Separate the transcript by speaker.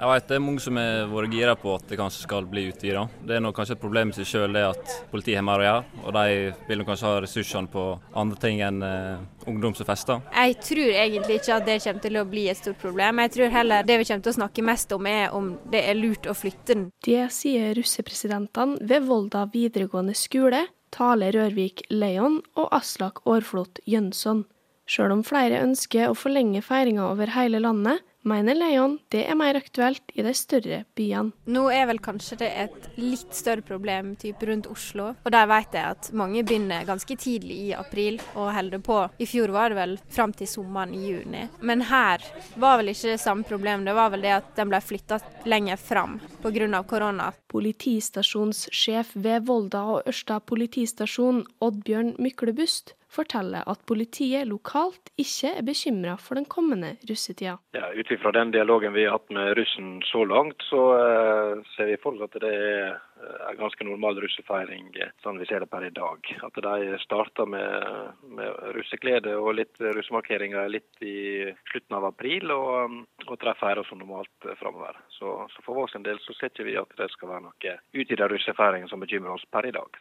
Speaker 1: Jeg vet det er mange som har vært gira på at det kanskje skal bli utvida. Det er nok kanskje et problem i seg sjøl at politiet har mer å gjøre, og de vil nok kanskje ha ressursene på andre ting enn uh, ungdom som fester.
Speaker 2: Jeg tror egentlig ikke at det kommer til å bli et stort problem. Jeg tror heller det vi kommer til å snakke mest om er om det er lurt å flytte den.
Speaker 3: Det sier russepresidentene ved Volda videregående skole, Tale Rørvik Leon og Aslak Aarflot Jønsson. Sjøl om flere ønsker å forlenge feiringa over hele landet, mener Leon det er mer aktuelt i de større byene.
Speaker 2: Nå er vel kanskje det et litt større problem typ rundt Oslo. Og der vet jeg at mange begynner ganske tidlig i april og holder på. I fjor var det vel fram til sommeren i juni. Men her var vel ikke det samme problem. Det var vel det at den ble flytta lenger fram pga. korona.
Speaker 3: Politistasjonssjef ved Volda og Ørsta politistasjon, Oddbjørn Myklebust, forteller at politiet lokalt ikke er bekymra for den kommende russetida.
Speaker 4: Ja, Ut ifra den dialogen vi har hatt med russen så langt, så uh, ser vi fortsatt at det er en ganske normal russefeiring sånn vi ser det per i dag. At de starter med, med russeklede og litt russemarkeringer litt i slutten av april, og, og de feirer som normalt framover. Så, så, for vår del så ser ikke vi at det skal være noe utvidet russefeiring som bekymrer oss per i dag.